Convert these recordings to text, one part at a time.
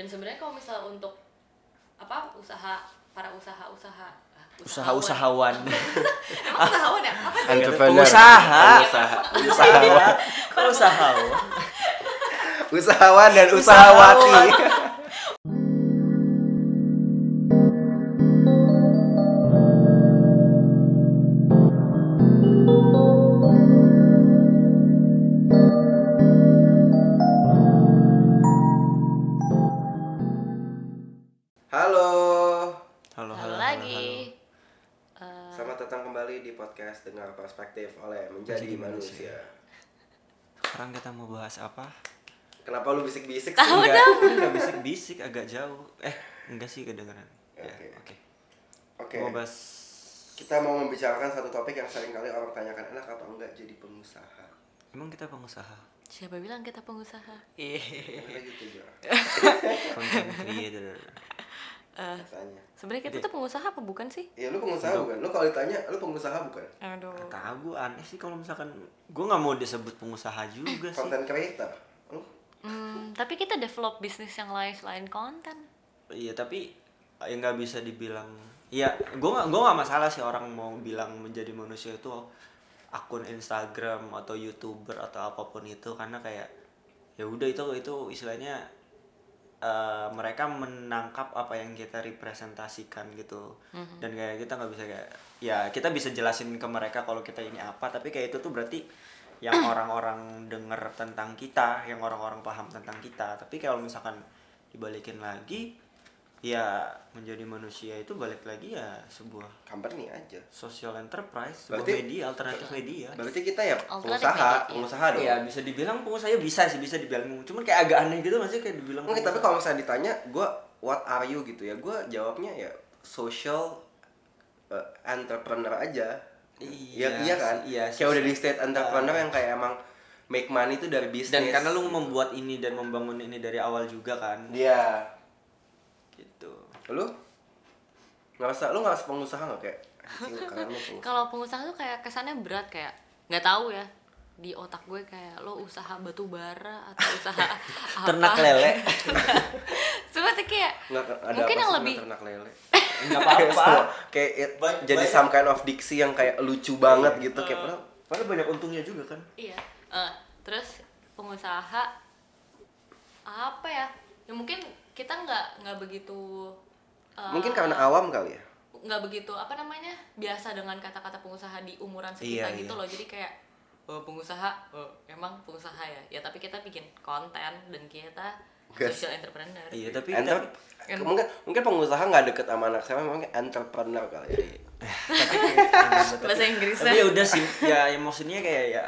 dan sebenarnya kalau misalnya untuk apa usaha para usaha-usaha ah, usaha-usahawan. Emang usahawan ya? Apa sih? Entrepreneur. pengusaha. Usaha. usahawan. Usahawan. Usahawan dan usahawati. Bahas apa Kenapa lu bisik-bisik sih? Tahu Enggak. dong. enggak bisik-bisik agak jauh eh enggak sih kedengeran ya Oke. oke Oke. mau bahas Kita mau membicarakan satu topik yang sering kali orang tanyakan enak apa enggak jadi pengusaha. emang kita pengusaha siapa bilang kita pengusaha iya gitu ya content creator Eh, katanya. sebenarnya kita tuh pengusaha apa bukan sih Ya lu pengusaha bukan? Lu kalau ditanya lu pengusaha bukan? aduh tahu gue aneh sih kalau misalkan gue nggak mau disebut pengusaha juga sih Content creator. Lu Hmm, tapi kita develop bisnis yang lain selain konten iya tapi ya nggak bisa dibilang ya gue nggak gue nggak masalah sih orang mau bilang menjadi manusia itu akun Instagram atau youtuber atau apa pun itu karena kayak ya udah itu itu istilahnya eh, mereka menangkap apa yang kita representasikan gitu. Dan kayak kita nggak bisa kayak ya kita bisa jelasin ke mereka kalau kita ini apa tapi kayak itu tuh berarti yang orang-orang denger tentang kita yang orang-orang paham tentang kita. Tapi kalau misalkan dibalikin lagi ya menjadi manusia itu balik lagi ya sebuah company aja. social enterprise sebuah Berarti- media alternatif media Berarti kita ya pengusaha, media, iya. pengusaha dong. Iya bisa dibilang pengusaha bisa sih bisa dibilang cuman kayak agak aneh gitu masih kayak dibilang Oke, tapi kalau misalnya ditanya, gue what are you gitu ya, gue jawabnya ya social uh, entrepreneur aja. Iya Iya, iya kan? sih, iya kayak udah di state entrepreneur yang kayak emang make money itu dari bisnis. dan karena lu membuat ini dan membangun ini dari awal juga kan Iya. gitu Lu? Ngerasa lu ngerasa pengusaha nggak kayak kalau pengusaha tuh kayak kesannya berat kayak nggak tahu ya di otak gue kayak lo usaha batu bara atau usaha apa? Ternak lele. Seperti kayak Nggak ada mungkin apa yang lebih ternak lele. nggak apa-apa. kayak it- Ba- jadi banyak. some kind of diksi yang kayak lucu banget gitu kayak padahal padahal banyak untungnya juga kan. Iya. Eh, terus pengusaha apa ya? Ya mungkin kita nggak nggak begitu eh, mungkin karena awam kali ya. nggak begitu apa namanya biasa dengan kata-kata pengusaha di umuran sekitar Iya, gitu iya. loh jadi kayak oh, pengusaha oh, emang pengusaha ya ya tapi kita bikin konten dan kita Guys. social entrepreneur iya tapi Enter, Kan- mungkin mungkin pengusaha nggak deket sama anak saya mungkin entrepreneur kali ya. bahasa Inggris tapi ya udah sih ya, ya maksudnya kayak ya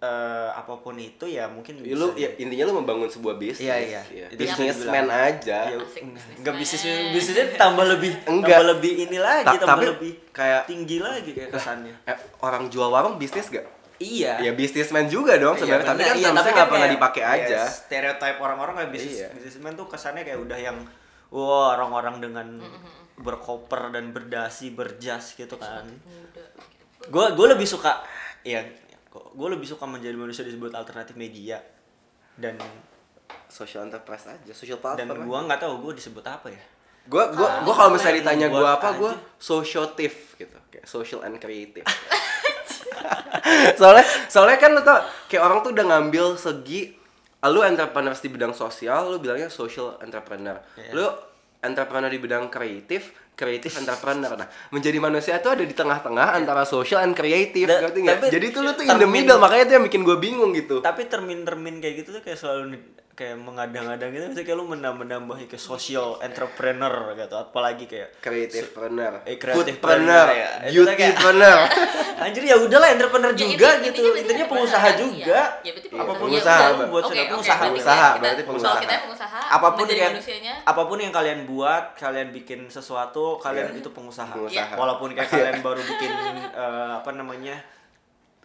eh, apa pun itu ya mungkin Ya, lu bisa ya, intinya lu membangun sebuah bisnis. Iya, iya. Ya. Bisa dibilang. aja. Ya, enggak businessman. bisnisnya bisnisnya tambah lebih Enggak. tambah lebih ini lagi Ta- tambah tapi lebih kayak- tinggi lagi kayak kesannya Eh, orang jual warung bisnis gak? iya Ya bisnisman juga dong sebenarnya, tapi kan iya, kan nggak pernah kayak- dipakai kayak aja. stereotip orang-orang kayak bisnis Iya. bisnismen tuh kesannya kayak udah yang wah orang-orang dengan berkoper dan berdasi berjas gitu kan gue gue lebih suka ya gue lebih suka menjadi manusia disebut alternatif media dan Social enterprise aja, social dan platform. gue nggak tahu gue disebut apa ya Gua gua Ah, gua kalau misalnya ditanya membuat apa, gua aja. sociative gitu, kayak social and creative. soalnya soalnya kan lu tau kayak orang tuh udah ngambil segi lu entrepreneur di bidang sosial, lu bilangnya social entrepreneur. Iya. Lu entrepreneur di bidang kreatif, kreatif entrepreneur. Nah, menjadi manusia tuh ada di tengah-tengah antara social and creative, Da- ngerti nggak? Tapi Jadi tuh lu tuh in the middle, makanya itu yang bikin gua bingung gitu. tapi termin-termin kayak gitu tuh kayak selalu kayak mengadang-adang gitu misalnya kayak lu menambah-nambah kayak social entrepreneur gitu apalagi kayak Creative planner, Eh, creative planner, ya. Kayak- beautypreneur. anjir ya udahlah entrepreneur Ya, juga inti- gitu intinya entrepreneur pengusaha kan? juga Iya. Ya, berarti Iya, pengusaha. pengusaha, Ya. Buat oke, pengusaha. berarti Pengusaha, kita- berarti kita- pengusaha. Kita pengusaha, apa pun kayak manusianya apa pun yang kalian buat kalian bikin sesuatu kalian Iya. itu pengusaha, Pengusaha. walaupun kayak Iya. kalian baru bikin eh, apa namanya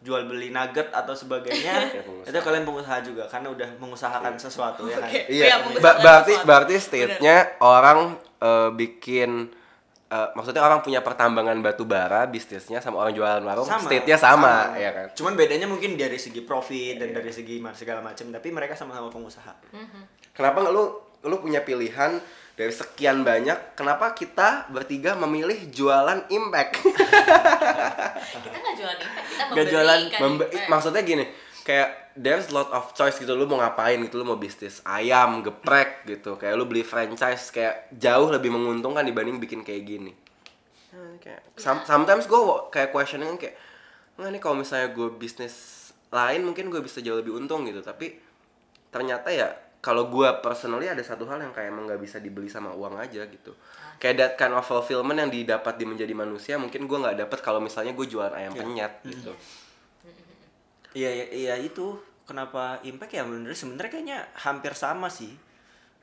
jual beli nugget atau sebagainya Iya, itu kalian pengusaha juga karena udah mengusahakan sesuatu ya kan Oke. Iya, Iya, ba- berarti sesuatu. berarti state-nya orang eh, bikin eh, maksudnya orang punya pertambangan batu bara bisnisnya sama orang jualan warung state-nya sama, ya kan. cuman bedanya mungkin dari segi profit dan dari segi segala macam tapi mereka sama-sama pengusaha Mhm. Kenapa nggak lu lu punya pilihan dari sekian banyak, kenapa kita bertiga memilih jualan impact? kita nggak jualan impact kita Nggak jualan memberikan Membe- impact. maksudnya gini, kayak there's lot of choice gitu, lu mau ngapain gitu, lu mau bisnis ayam, geprek gitu, kayak lu beli franchise kayak jauh lebih menguntungkan dibanding bikin kayak gini. Nah, kayak some- sometimes gue kayak questioning kayak nggak nih kalau misalnya gue bisnis lain mungkin gue bisa jauh lebih untung gitu tapi ternyata ya kalau gue personally ada satu hal yang kayak emang nggak bisa dibeli sama uang aja gitu. Kayak that kind of fulfillment yang didapat di menjadi manusia mungkin gue nggak dapat kalau misalnya gue jualan ayam penyet gitu. Iya, iya, iya itu kenapa impact ya bener sebenarnya kayaknya hampir sama sih.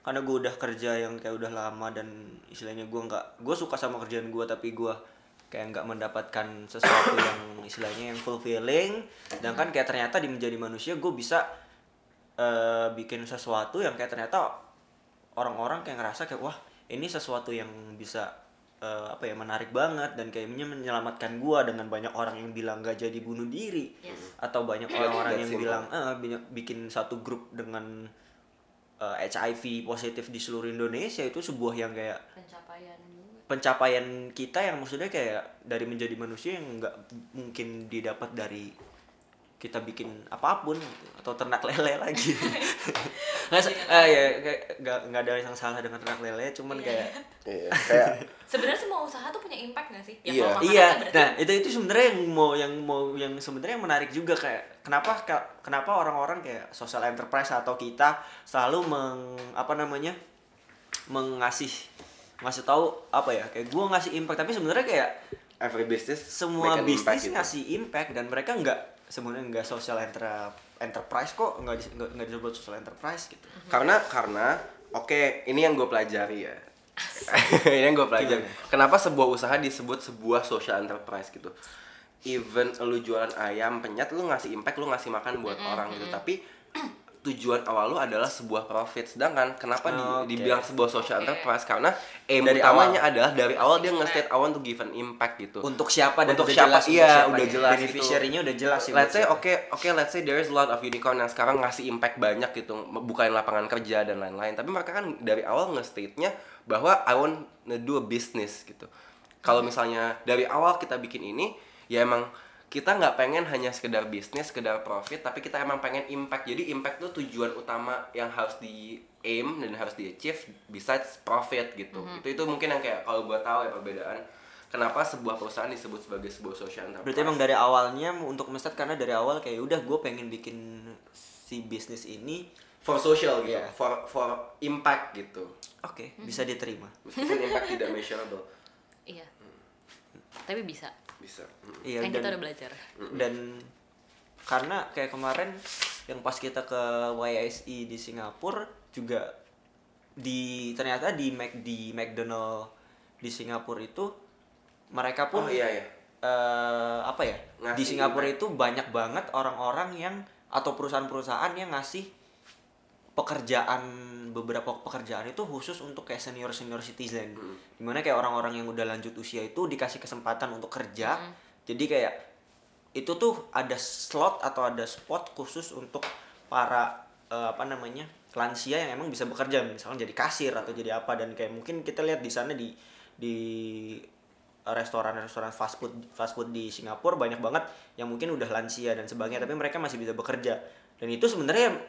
Karena gue udah kerja yang kayak udah lama dan istilahnya gue nggak, gue suka sama kerjaan gue tapi gue kayak nggak mendapatkan sesuatu yang istilahnya yang fulfilling. Dan kan kayak ternyata di menjadi manusia gue bisa eh, bikin sesuatu yang kayak ternyata orang-orang kayak ngerasa kayak wah ini sesuatu yang bisa eh, apa ya menarik banget dan kayaknya menyelamatkan gua dengan banyak orang yang bilang gak jadi bunuh diri Yes. atau banyak That- orang-orang yang simple. bilang eh banyak bikin satu grup dengan eh, HIV positif di seluruh Indonesia itu sebuah yang kayak pencapaian juga pencapaian kita yang maksudnya kayak dari menjadi manusia yang nggak mungkin didapat dari kita bikin apa pun gitu atau ternak lele lagi nggak eh, ya nggak nggak ada yang salah dengan ternak lele cuman Iya. kayak iya kayak sebenarnya semua usaha tuh punya impact nggak sih ya Iya. iya kan berarti nah itu itu sebenarnya yang mau yang mau yang sebenarnya yang menarik juga kayak kenapa kenapa orang-orang kayak social enterprise atau kita selalu meng apa namanya mengasih ngasih tahu apa ya kayak gua ngasih impact tapi sebenarnya kayak every business semua impact bisnis gitu. ngasih impact dan mereka nggak sebenarnya nggak social enter enterprise kok nggak dis- nggak disebut social enterprise gitu. Karena karena oke ini yang gue pelajari ya. Ini yang gue pelajari. Gimana? kenapa sebuah usaha disebut sebuah social enterprise gitu? Even lu jualan ayam penyet lu ngasih impact lu ngasih makan buat orang gitu. tapi tujuan awal lu adalah sebuah profit. Sedangkan kenapa di- Oke. dibilang sebuah social enterprise? Karena aim Dari utamanya adalah dari awal dia nge-state I want to give an impact gitu. Untuk siapa dan Untuk udah siapa, jelas untuk iya, siapa udah ya. jelas itu. beneficiary-nya udah jelas sih let's say oke oke let's say there is a lot of unicorn yang sekarang ngasih impact banyak gitu. Bukain lapangan kerja dan lain-lain. Tapi mereka kan dari awal nge-state-nya bahwa I want to do a business gitu. Kalau misalnya dari awal kita bikin ini ya emang kita nggak pengen hanya sekedar bisnis sekedar profit tapi kita emang pengen impact. Jadi impact tuh tujuan utama yang harus di aim dan harus di achieve besides profit gitu. Itu itu mungkin yang kayak kalau gua tahu ya perbedaan kenapa sebuah perusahaan disebut sebagai sebuah social enterprise. Berarti emang dari awalnya untuk Mestet karena dari awal kayak udah gue pengen bikin si bisnis ini for social gitu, Iya. for for impact gitu. oke bisa diterima. Meskipun impact tidak measurable, iya. Tapi bisa bisa. Mm. Iya kan dan kita udah belajar dan karena kayak kemarin yang pas kita ke YSI di Singapura juga di ternyata di Mac di McDonald di Singapura itu mereka pun Oh iya ya. eh, apa ya Ngasih di Singapura itu banyak banget orang-orang yang atau perusahaan-perusahaan yang ngasih pekerjaan beberapa pekerjaan itu khusus untuk kayak senior senior citizen. Hmm. di mana kayak orang-orang yang udah lanjut usia itu dikasih kesempatan untuk kerja. Jadi kayak itu tuh ada slot atau ada spot khusus untuk para eh, apa namanya lansia yang emang bisa bekerja. Misalnya jadi kasir atau jadi apa. Dan kayak mungkin kita lihat di sana di di restoran-restoran fast food fast food di Singapura banyak banget yang mungkin udah lansia dan sebagainya tapi mereka masih bisa bekerja. Dan itu sebenarnya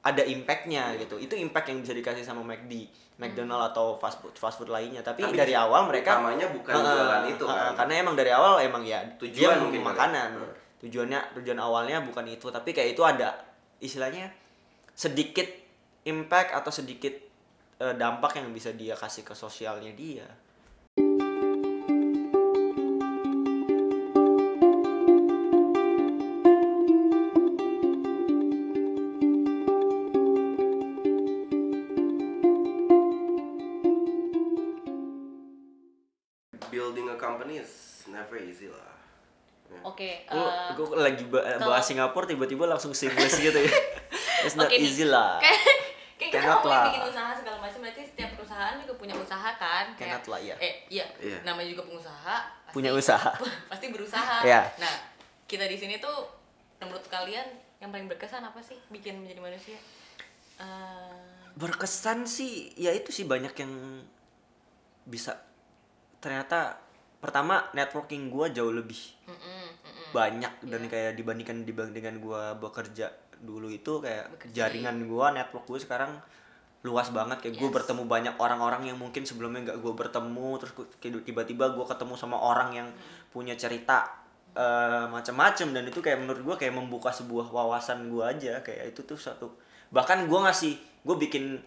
ada impactnya gitu. Itu impact yang bisa dikasih sama McD, McDonald atau fast food fast food lainnya. Tapi, Tapi dari awal mereka utamanya bukan Heeh, jualan itu heeh, kan. karena emang dari awal emang ya Tujuan dia mungkin makanan. kali. tujuannya tujuan awalnya bukan itu. Tapi kayak itu ada istilahnya sedikit impact atau sedikit eh, dampak yang bisa dia kasih ke sosialnya dia easy lah. Ya. oke gue eh, gue lagi ba- kalau- bahas Singapura tiba-tiba langsung seamless gitu ya it's not nih. easy lah kayak kayak kita ngomongin lah. bikin usaha segala macam berarti setiap perusahaan juga punya usaha kan Cannot lah, iya. eh iya Iya. namanya juga pengusaha pasti- Punya usaha. pasti berusaha Iya. nah kita di sini tuh menurut kalian yang paling berkesan apa sih bikin menjadi manusia Eh, berkesan sih ya itu sih banyak yang bisa ternyata pertama networking gua jauh lebih Mm-mm, mm-mm. banyak Iya. dan kayak dibandingkan dibandingkan gua bekerja dulu itu kayak jaringan gua network gue sekarang luas banget kayak gue Yes. bertemu banyak orang-orang yang mungkin sebelumnya nggak gue bertemu terus tiba-tiba gue ketemu sama orang yang punya cerita eh, macam-macam dan itu kayak menurut gue kayak membuka sebuah wawasan gue aja kayak itu tuh satu bahkan gue ngasih gue bikin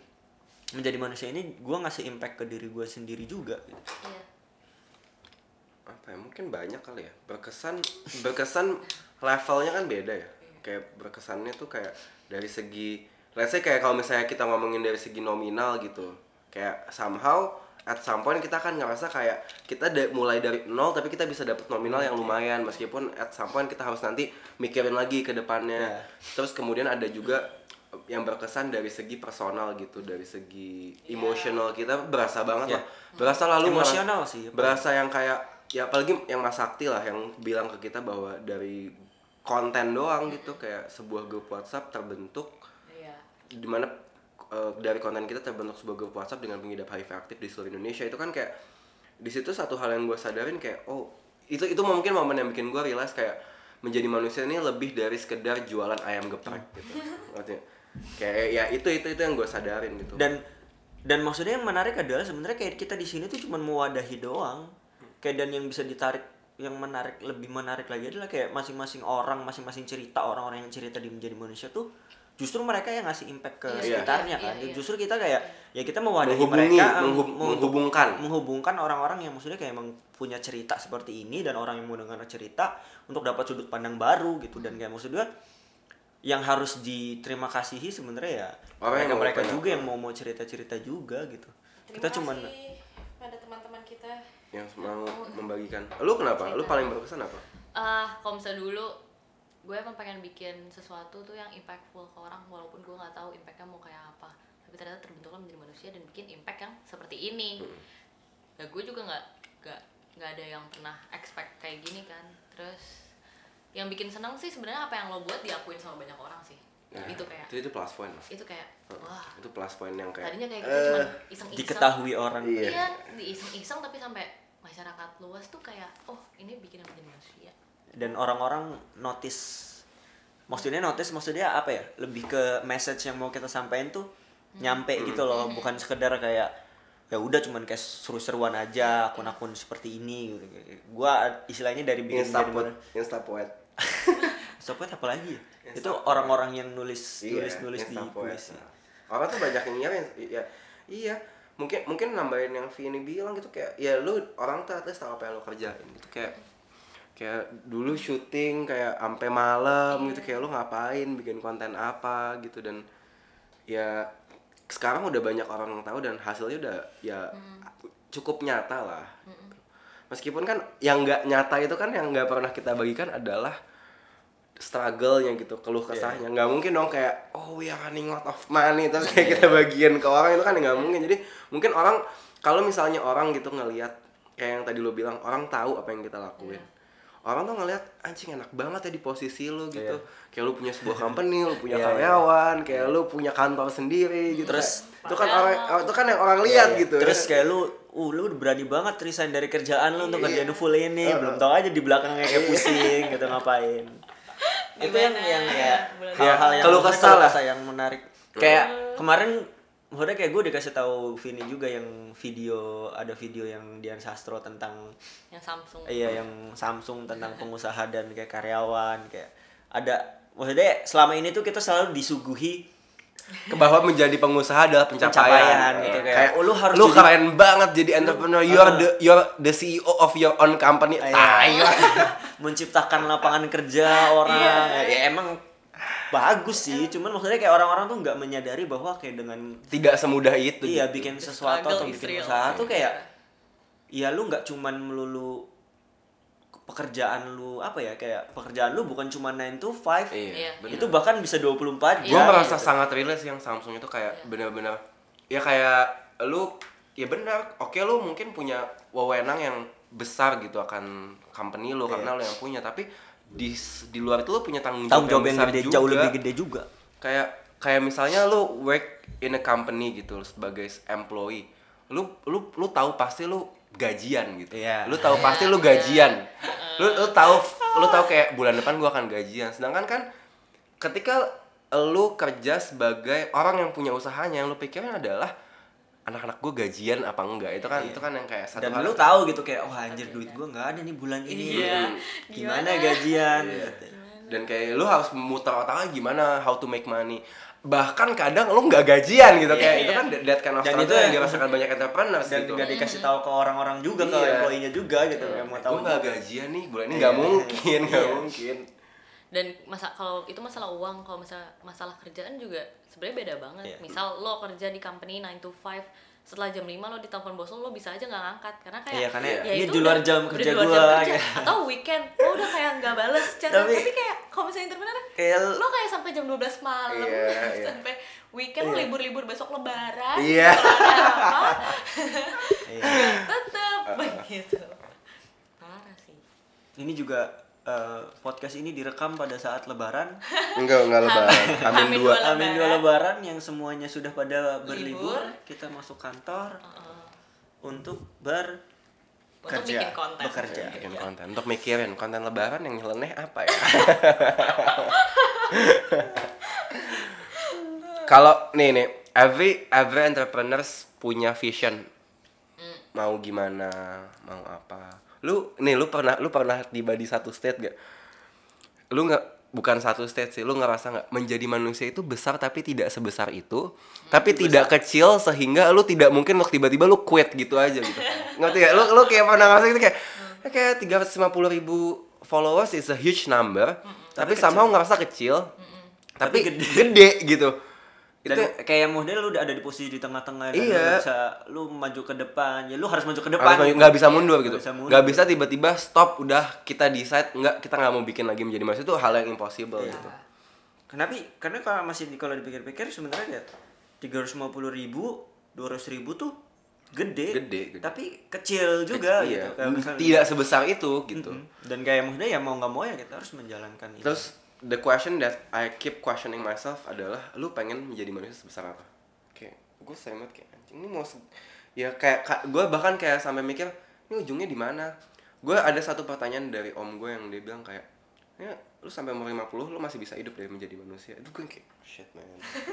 menjadi manusia ini gue ngasih impact ke diri gue sendiri juga gitu. Iya. Ya mungkin banyak kali ya. Berkesan berkesan levelnya kan beda ya. Kayak berkesannya tuh kayak dari segi let's say kayak kalau misalnya kita ngomongin dari segi nominal gitu kayak somehow at some point kita akan ngerasa kayak kita da- mulai dari nol tapi kita bisa dapet nominal yang lumayan. Meskipun at some point kita harus nanti mikirin lagi ke depannya. Iya. terus kemudian ada juga yang berkesan dari segi personal gitu dari segi emosional kita berasa banget Iya. lah. Berasa lalu Emosional sih, apa? berasa yang kayak ya apalagi yang Mas Sakti lah yang bilang ke kita bahwa dari konten doang gitu kayak sebuah grup WhatsApp terbentuk. Iya. di mana eh, dari konten kita terbentuk sebuah grup WhatsApp dengan pengidap HIV aktif di seluruh Indonesia. Itu kan kayak di situ satu hal yang gue sadarin kayak oh itu itu mungkin momen yang bikin gue realize kayak menjadi manusia ini lebih dari sekedar jualan ayam geprek gitu. Maksudnya, kayak ya itu itu itu yang gue sadarin gitu. Dan dan maksudnya yang menarik adalah sebenarnya kayak kita di sini tuh cuma mewadahi doang kayak dan yang bisa ditarik yang menarik lebih menarik lagi adalah kayak masing-masing orang masing-masing cerita orang-orang yang cerita di menjadi manusia tuh justru mereka yang ngasih impact ke Iya, sekitarnya iya, kan. iya, iya. justru kita kayak ya kita mewadahi Menghubungi, mereka menghub- menghub- menghubungkan. menghubungkan orang-orang yang maksudnya kayak emang punya cerita seperti ini dan orang yang mau dengar cerita untuk dapat sudut pandang baru gitu. Dan kayak maksud gue yang harus diterima kasihi sebenarnya ya Orang yang mereka mereka juga yang mau mau cerita cerita juga gitu. Kita cuman pada teman-teman yang mau membagikan. Lu kenapa? Lu paling berkesan apa? Ah kalau misalnya dulu gue emang pengen bikin sesuatu tuh yang impactful ke orang walaupun gue nggak tahu impactnya mau kayak apa. Tapi ternyata terbentuklah menjadi manusia dan bikin impact yang seperti ini. Ya gue juga nggak nggak nggak ada yang pernah expect kayak gini kan. Terus yang bikin seneng sih sebenarnya apa yang lo buat diakuin sama banyak orang sih. Nah, itu kayak itu itu plus point lah. itu kayak wah. Itu plus point yang kayak tadinya kayak kita eh, cuma iseng-iseng. Diketahui orang. Iya. iya di iseng-iseng tapi sampai masyarakat luas tuh kayak oh ini bikin yang menjadi manusia? Dan orang-orang notice maksudnya notice maksudnya apa ya? Lebih ke message yang mau kita sampaikan tuh nyampe gitu loh bukan sekedar kayak ya udah cuman kayak seru-seruan aja akun-akun seperti ini gitu. Gua istilahnya dari bikin insta dari poet insta poet. Sopet apa lagi ya? itu orang-orang yang nulis Iya, nulis nulis di puisi Nah, orang tuh banyak yang ya iya mungkin mungkin nambahin yang Vini bilang gitu kayak ya lu orang tuh atas tahu apa yang lu kerjain gitu. Kayak kayak dulu syuting kayak sampai malam gitu kayak lu ngapain bikin konten apa gitu. Dan ya sekarang udah banyak orang yang tahu dan hasilnya udah ya cukup nyata lah. Meskipun kan yang nggak nyata itu kan yang nggak pernah kita bagikan adalah struggle-nya gitu keluh kesahnya. Nggak mungkin dong kayak oh we are running out of money. Terus kayak kita bagian ke orang itu kan nggak mungkin. Jadi mungkin orang kalau misalnya orang gitu ngelihat kayak yang tadi lo bilang orang tahu apa yang kita lakuin. Orang tuh ngelihat anjing enak banget ya di posisi lo gitu. Kayak lu punya sebuah company lu punya Iya, iya. karyawan kayak lu punya kantor sendiri gitu. Terus- Kayak, itu kan orang itu kan yang orang lihat Iya, iya. gitu. Terus ya. kayak lu uh lu udah berani banget resign dari kerjaan lu untuk Iya. kerjaan full ini. Belum tahu aja di belakangnya kayak pusing gitu ngapain itu yang yang ya hal-hal yang Keluh maksudnya kesah keluh lah. yang menarik. Kayak kemarin maksudnya kayak gue dikasih tahu Vini juga yang video ada video yang Dian Sastro tentang yang Samsung. Iya yang Samsung tentang pengusaha dan kayak karyawan kayak ada maksudnya selama ini tuh kita selalu disuguhi ke bahwa menjadi pengusaha adalah pencapaian, Pencapaian gitu, kayak, kayak, oh, lu harus lu jadi- keren banget jadi entrepreneur. You're the you're the CEO of your own company. Iya. tai. Menciptakan lapangan kerja orang. Ya emang bagus sih. Cuman maksudnya kayak orang-orang tuh nggak menyadari bahwa kayak dengan tidak semudah itu iya gitu. bikin sesuatu atau bikin real. usaha tuh kayak ya lu nggak cuman melulu pekerjaan lu apa ya kayak pekerjaan lu bukan cuma 9 to 5 iya, Iya. bener. itu bahkan bisa 24 gue jam merasa gitu. sangat relate yang Samsung itu kayak benar-benar ya kayak lu ya benar oke lu mungkin punya wewenang yang besar gitu akan company lu karena lu yang punya tapi di di luar itu lu punya tanggung jawab, tanggung jawab yang besar gede juga. jauh lebih gede juga kayak kayak misalnya lu work in a company gitu sebagai employee lu lu lu tahu pasti lu gajian gitu Iya. lu tahu pasti lu gajian lu lu tahu lu tahu kayak bulan depan gua akan gajian sedangkan kan ketika lu kerja sebagai orang yang punya usahanya yang lu pikirin adalah anak-anak gue gajian apa enggak itu kan itu kan yang kayak satu dan lu tahu gitu kayak oh anjir duit gue nggak ada nih bulan ini Iya. gimana, Gimana? gajian Iya. gitu. Dan kayak lu harus memutar otaknya gimana how to make money bahkan kadang lu nggak gajian gitu kayak Iya. itu kan that kind of Dan itu yang dirasakan banyak entrepreneurs dan gitu nggak dikasih tahu ke orang-orang juga ke Iya. employee-nya juga gitu yang mau tahu gue nggak juga. gajian nih bulan ini nggak Iya. mungkin nggak Iya. mungkin dan masa kalau itu masalah uang kalau masalah masalah kerjaan juga sebenarnya beda banget Iya. misal lo kerja di company 9 to 5 setelah jam 5 lo ditelepon bos lo lo bisa aja nggak ngangkat karena kayak Iya, karena ya ini itu di luar jam kerja kayak. atau weekend lo udah kayak nggak bales chat Tapi- tapi, kayak kalau misalnya entrepreneur kayak lo kayak sampai jam 12 malam Iya, iya. sampai weekend lo Iya. libur-libur besok lebaran Iya. ada apa iya. tetap begitu parah sih ini juga eh, podcast ini direkam pada saat lebaran. Enggak enggak lebaran. Amin Amin dua. Amin dua Lebaran. yang semuanya sudah pada berlibur, Libur. kita masuk kantor Heeh. untuk ber untuk Kerja, bikin konten. Bekerja. bikin konten. Untuk mikirin konten lebaran yang nyeleneh apa ya? Kalau nih nih. Every every entrepreneurs punya vision. Mau gimana mau apa lu nih lu pernah lu pernah tiba di satu state gak lu nggak bukan satu state sih lu ngerasa nggak? Menjadi manusia itu besar tapi tidak sebesar itu tapi tidak kecil sehingga lu tidak mungkin lu tiba-tiba lu quit gitu aja gitu. Ngerti gak lu lu kayak pernah ngerasa gitu kayak "Ya kayak tiga ratus ribu followers is a huge number tapi, Tapi somehow ngerasa kecil tapi, Tapi gede. gede. gitu dan itu kayak model lu udah ada di posisi di tengah-tengah dan Iya. lu bisa lu maju ke depan ya lu harus maju ke depan harus maju- nggak bisa mundur Nggak gitu mundur. nggak bisa tiba-tiba stop udah kita decide nggak kita nggak mau bikin lagi menjadi manusia itu hal yang impossible Iya. gitu kenapa karena kalau masih di- kalau dipikir-pikir sebenarnya ya tiga ratus ribu dua ribu tuh gede Gede, gede. tapi kecil juga Iya. gitu Kayak misalnya- tidak sebesar itu gitu Mm-mm. dan kayak maksudnya ya mau nggak mau ya kita harus menjalankan itu terus the question that I keep questioning myself adalah lu pengen menjadi manusia sebesar apa? Kayak gue banget kayak anjing ini mau ya kayak gue bahkan kayak sampai mikir ini ujungnya di mana? Gue ada satu pertanyaan dari om gue yang dia bilang kayak ya lu sampai umur 50 lu masih bisa hidup dari menjadi manusia. Itu gue kayak shit man.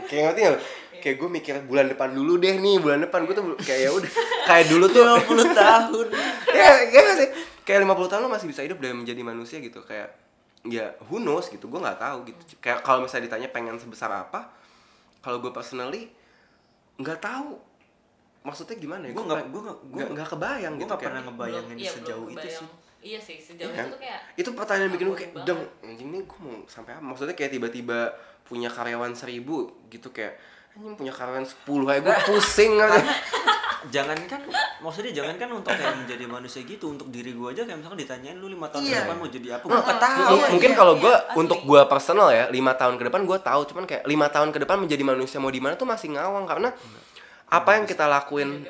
Kayak ngerti gak lu? kayak gue mikir bulan depan dulu deh nih bulan depan gue tuh kayak ya udah. Kayak dulu tuh 50 tahun. Ya ya nggak sih? Kayak 50 tahun lo masih bisa hidup dan menjadi manusia gitu. Kayak ya who knows gitu gue nggak tahu gitu. Kayak kalau misalnya ditanya pengen sebesar apa kalau gue personally nggak tahu maksudnya gimana ya. Gua nggak- gua nggak- gua nggak kebayang gue gitu nggak kayak. pernah ngebayangin Belum- iya, belum sejauh itu kebayang. sih. Iya sih sejauh Iya kan? itu tuh kayak itu pertanyaan yang bikin gue kayak anjing nih gue mau sampai apa? Maksudnya kayak tiba-tiba punya karyawan seribu gitu kayak anjing punya karyawan 10 kayak gue pusing aja jangankan maksudnya jangankan untuk kayak menjadi manusia gitu untuk diri gue aja kayak misalkan ditanyain lu lima tahun ke Iya. depan mau jadi apa? Gue nggak tahu M- mungkin iya, kalau iya, gue untuk gue personal ya lima tahun ke depan gue tahu cuman kayak lima tahun ke depan menjadi manusia mau di mana tuh masih ngawang karena apa yang kita lakuin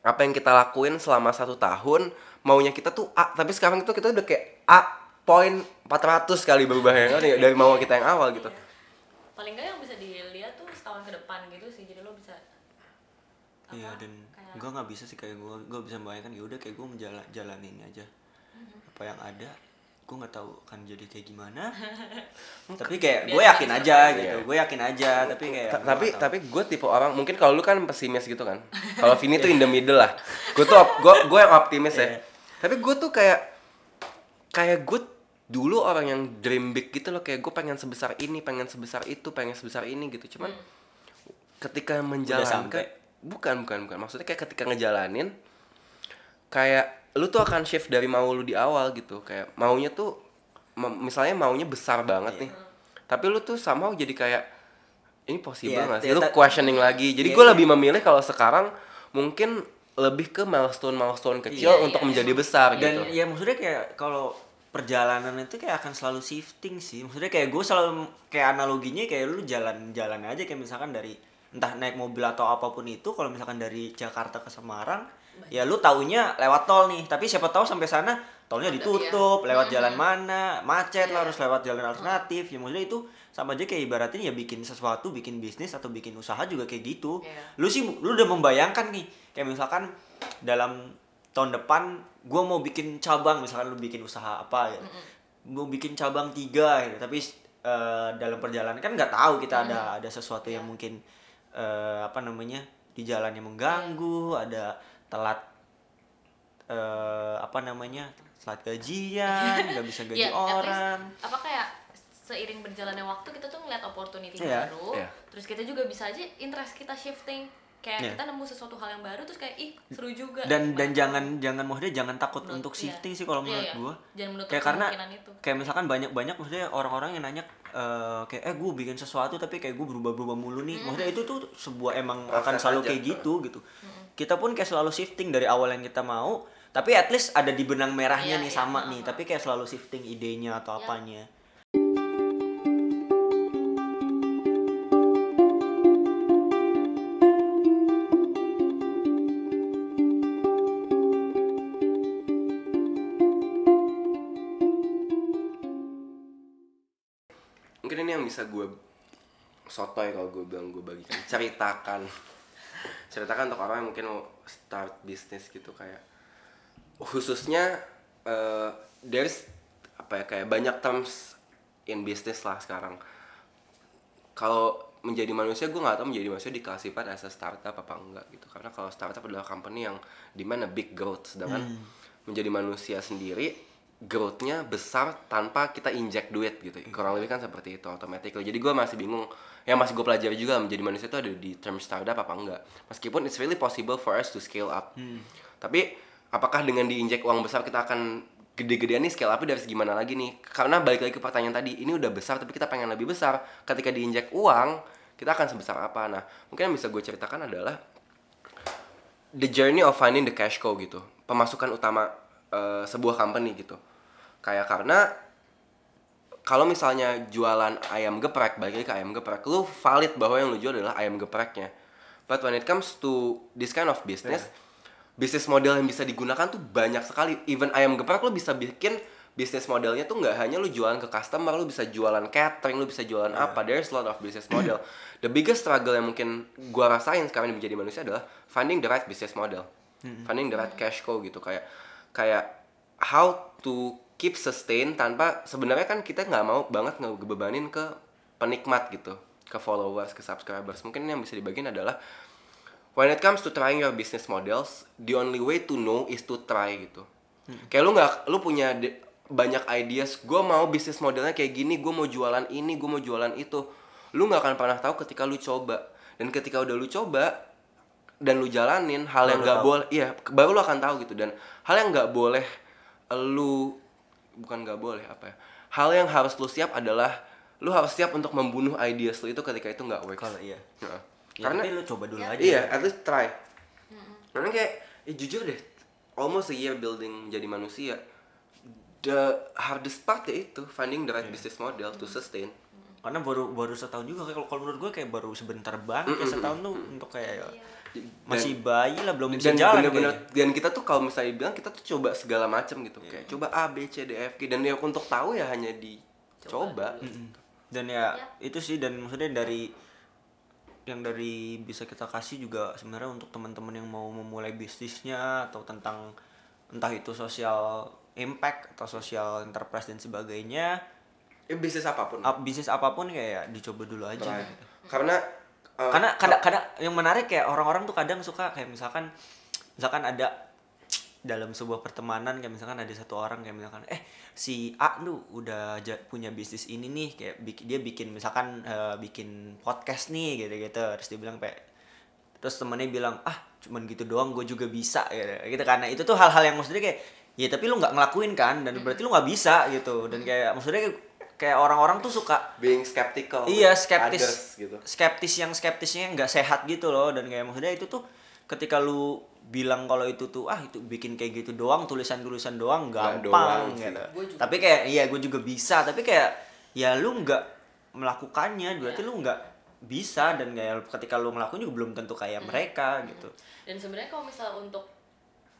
apa yang kita lakuin selama satu tahun maunya kita tuh A tapi sekarang itu kita udah kayak A poin 400 kali berubahnya kan? Ya dari mau kita yang awal gitu. Paling nggak yang bisa dilihat tuh setahun ke depan gitu sih jadi lo bisa apa, iya dan kayak- gue nggak bisa sih kayak gue gue bisa membayangkan ya udah kayak gue menjalan jalanin aja. Apa yang ada gue nggak tahu akan jadi kayak gimana. Tapi kayak gue yakin aja gitu Iya. gue yakin aja tapi kayak tapi tapi gue tipe orang mungkin kalau lu kan pesimis gitu kan. Kalau Vini tuh in the middle lah. Gue tuh gue gue yang optimis ya. Iya. tapi gue tuh kayak kayak gue dulu orang yang dream big gitu loh. Kayak gue pengen sebesar ini pengen sebesar itu pengen sebesar ini gitu. Cuman ketika menjalankan. Bukan bukan bukan. Maksudnya kayak ketika ngejalanin kayak lu tuh akan shift dari mau lu di awal gitu. Kayak maunya tuh misalnya maunya besar banget nih. Tapi lu tuh sama jadi kayak ini possible Iya, nggak sih? iya, lu questioning lagi. Jadi Iya, gue iya. lebih memilih kalau sekarang mungkin lebih ke milestone milestone kecil Iya, untuk iya, menjadi besar dan gitu. ya maksudnya kayak kalau perjalanan itu kayak akan selalu shifting sih. Maksudnya kayak gue selalu kayak analoginya kayak lu jalan-jalan aja kayak misalkan dari entah naik mobil atau apa pun itu kalau misalkan dari Jakarta ke Semarang ya lu taunya lewat tol nih. Tapi siapa tahu sampai sana tolnya ditutup lewat Mhm. jalan mana macet lah Iya. harus lewat jalan alternatif. Ya maksudnya itu sama aja kayak ibaratin ya bikin sesuatu bikin bisnis atau bikin usaha juga kayak gitu. Iya. lu sih lu udah membayangkan nih kayak misalkan dalam tahun depan gua mau bikin cabang misalkan lu bikin usaha apa gitu mau bikin cabang tiga gitu tapi eh, dalam perjalanan kan nggak tahu kita ada ada sesuatu yang Iya. mungkin eh, apa namanya di jalan yang mengganggu ada telat eh, apa namanya telat gajian nggak bisa gaji Iya, at least, orang. apa kayak seiring berjalannya waktu kita tuh ngeliat opportunity Iya, baru iya. terus kita juga bisa aja interest kita shifting kayak Iya. kita nemu sesuatu hal yang baru terus kayak ih seru juga. Dan dan mana jangan jangan maksudnya jangan takut Menurut- untuk iya. shifting sih kalau Iya, menurut iya. gua. Jangan menutup kayak karena kemungkinan itu. kayak misalkan banyak banyak maksudnya orang-orang yang nanya eh, kayak eh gue bikin sesuatu tapi kayak gue berubah-berubah mulu nih. Maksudnya itu tuh sebuah emang akan Proses selalu aja. kayak gitu gitu. Kita pun kayak selalu shifting dari awal yang kita mau tapi at least ada di benang merahnya Iya, nih iya, sama nih tapi kayak selalu shifting idenya atau Iya. apanya mungkin ini yang bisa gue sotoy kalau gue bilang gue bagikan. Ceritakan. Ceritakan untuk orang yang mungkin mau start bisnis gitu kayak khususnya eh there's apa ya kayak banyak terms in business lah sekarang. Kalau menjadi manusia gue nggak tahu menjadi manusia diklasifikasi as a startup apa enggak gitu. Karena kalau startup adalah company yang di mana big growth. Sedangkan menjadi manusia sendiri growthnya besar tanpa kita inject duit gitu. Kurang lebih kan seperti itu automatically. Jadi gue masih bingung. Yang masih gue pelajari juga menjadi manusia itu ada di term startup apa enggak. Meskipun it's really possible for us to scale up. Tapi apakah dengan diinjek uang besar kita akan gede-gedean nih scale up dari gimana lagi nih? Karena balik lagi ke pertanyaan tadi ini udah besar tapi kita pengen lebih besar. Ketika diinjek uang kita akan sebesar apa? Nah mungkin yang bisa gue ceritakan adalah the journey of finding the cash cow gitu. Pemasukan utama eh, sebuah company gitu kayak karena kalau misalnya jualan ayam geprek balik lagi ke ayam geprek lu valid bahwa yang lu jual adalah ayam gepreknya. But when it comes to this kind of business bisnis model yang bisa digunakan tuh banyak sekali. Even ayam geprek lu bisa bikin bisnis modelnya tuh nggak hanya lu jualan ke customer lu bisa jualan catering lu bisa jualan apa. There's a lot of business model. The biggest struggle yang mungkin gua rasain sekarang menjadi manusia adalah finding the right business model. Finding the right cash cow gitu. Kayak kayak how to keep sustain tanpa sebenarnya kan kita nggak mau banget ngebebanin ke penikmat gitu ke followers ke subscribers. Mungkin yang bisa dibagiin adalah when it comes to trying your business models the only way to know is to try gitu. Kayak lu nggak lu punya de- banyak ideas gue mau bisnis modelnya kayak gini gue mau jualan ini gue mau jualan itu. Lu nggak akan pernah tahu ketika lu coba. Dan ketika udah lu coba dan lu jalanin hal yang nggak boleh iya baru lu akan tahu gitu. Dan hal yang nggak boleh lu bukan nggak boleh apa ya. Hal yang harus lu siap adalah lu harus siap untuk membunuh ideas lu itu ketika itu nggak works. Kalau iya. Heeh. Ya, karena tapi lu coba dulu aja. Iya at least try. Karena kayak eh, jujur deh almost a year building jadi manusia the hardest part ya itu finding the right business model to sustain. Karena baru baru setahun juga kayak kalau kalau menurut gue kayak baru sebentar banget kayak setahun tuh untuk kayak masih bayi lah belum bisa dan jalan bener-bener kayaknya. dan kita tuh kalau misalnya bilang kita tuh coba segala macam gitu kayak coba A B C D F G dan ya untuk tahu ya hanya dicoba Mm-mm. dan ya Ya. itu sih dan maksudnya dari yang dari bisa kita kasih juga sebenarnya untuk teman-teman yang mau memulai bisnisnya atau tentang entah itu sosial impact atau social enterprise dan sebagainya ya bisnis apa pun ap- bisnis apa pun kayak ya dicoba dulu aja gitu. karena uh, karena kadang-kadang yang menarik kayak orang-orang tuh kadang suka kayak misalkan misalkan ada dalam sebuah pertemanan kayak misalkan ada satu orang kayak misalkan eh si A lu udah punya bisnis ini nih kayak bik- dia bikin misalkan eh, bikin podcast nih gitu-gitu. Terus dia bilang kayak terus temennya bilang ah cuman gitu doang gue juga bisa gitu, gitu karena itu tuh hal-hal yang maksudnya kayak ya tapi lu nggak ngelakuin kan dan berarti lu nggak bisa gitu. Dan kayak maksudnya kayak orang-orang tuh suka being skeptical Iya skeptis, others, gitu skeptis yang skeptisnya nggak sehat gitu loh dan kayak maksudnya itu tuh ketika lu bilang kalau itu tuh ah itu bikin kayak gitu doang tulisan-tulisan doang Nggak gampang doang gitu. Juga. Tapi kayak iya gue juga bisa tapi kayak ya lu nggak melakukannya berarti Iya. lu nggak bisa dan kayak ketika lu ngelakuin juga belum tentu kayak mereka gitu dan sebenarnya kalau misalnya untuk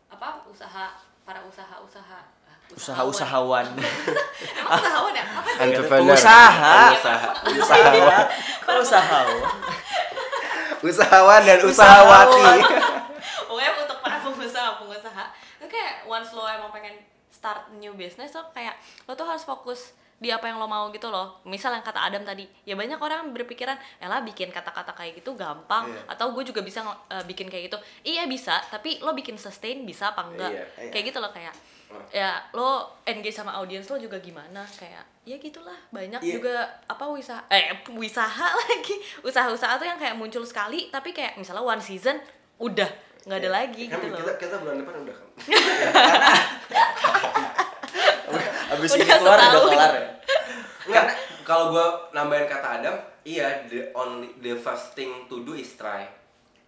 apa usaha para usaha-usaha ah, usaha-usahawan. Emang usahawan ya? Apa sih? Entrepreneur. Usaha. usaha kok usahawan Usahawan dan usahawati. pokoknya untuk para pengusaha-pengusaha itu kayak once lo emang pengen start new business tuh kayak lo tuh harus fokus di apa yang lo mau gitu loh. Misal yang kata Adam tadi ya banyak orang berpikiran Ella bikin kata-kata kayak gitu gampang Iya. atau gue juga bisa eh, bikin kayak gitu. Iya bisa tapi lo bikin sustain bisa apa enggak? Iya, iya. kayak gitu loh kayak ya lo engage sama audiens lo juga gimana? Kayak ya gitulah banyak Iya. juga apa usaha eh usaha lagi. Usaha-usaha tuh yang kayak muncul sekali tapi kayak misalnya one season udah nggak ada lagi Kan gitu loh. kita, kita bulan depan udah kan. abis Udah ini keluar udah kelar ya? Enggak, kalau gua nambahin kata Adam, iya the only the first thing to do is try.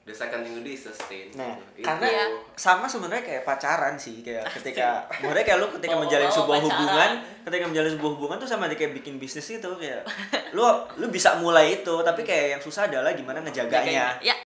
The second thing to do is sustain. Nah, Gitu. karena Iya. sama sebenarnya kayak pacaran sih, kayak ketika maksudnya kayak lu ketika Bawa-bawa menjalin sebuah pacaran. hubungan, ketika menjalin sebuah hubungan tuh sama aja kayak bikin bisnis itu kayak lu lu bisa mulai itu, tapi kayak yang susah adalah gimana ngejaganya. ya